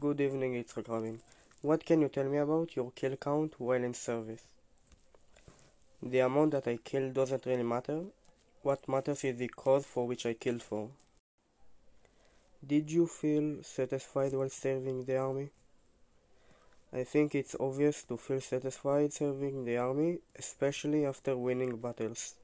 Good evening, it's Rabin. What can you tell me about your kill count while in service? The amount that I killed doesn't really matter. What matters is the cause for which I killed for. Did you feel satisfied while serving the army? I think it's obvious to feel satisfied serving the army, especially after winning battles.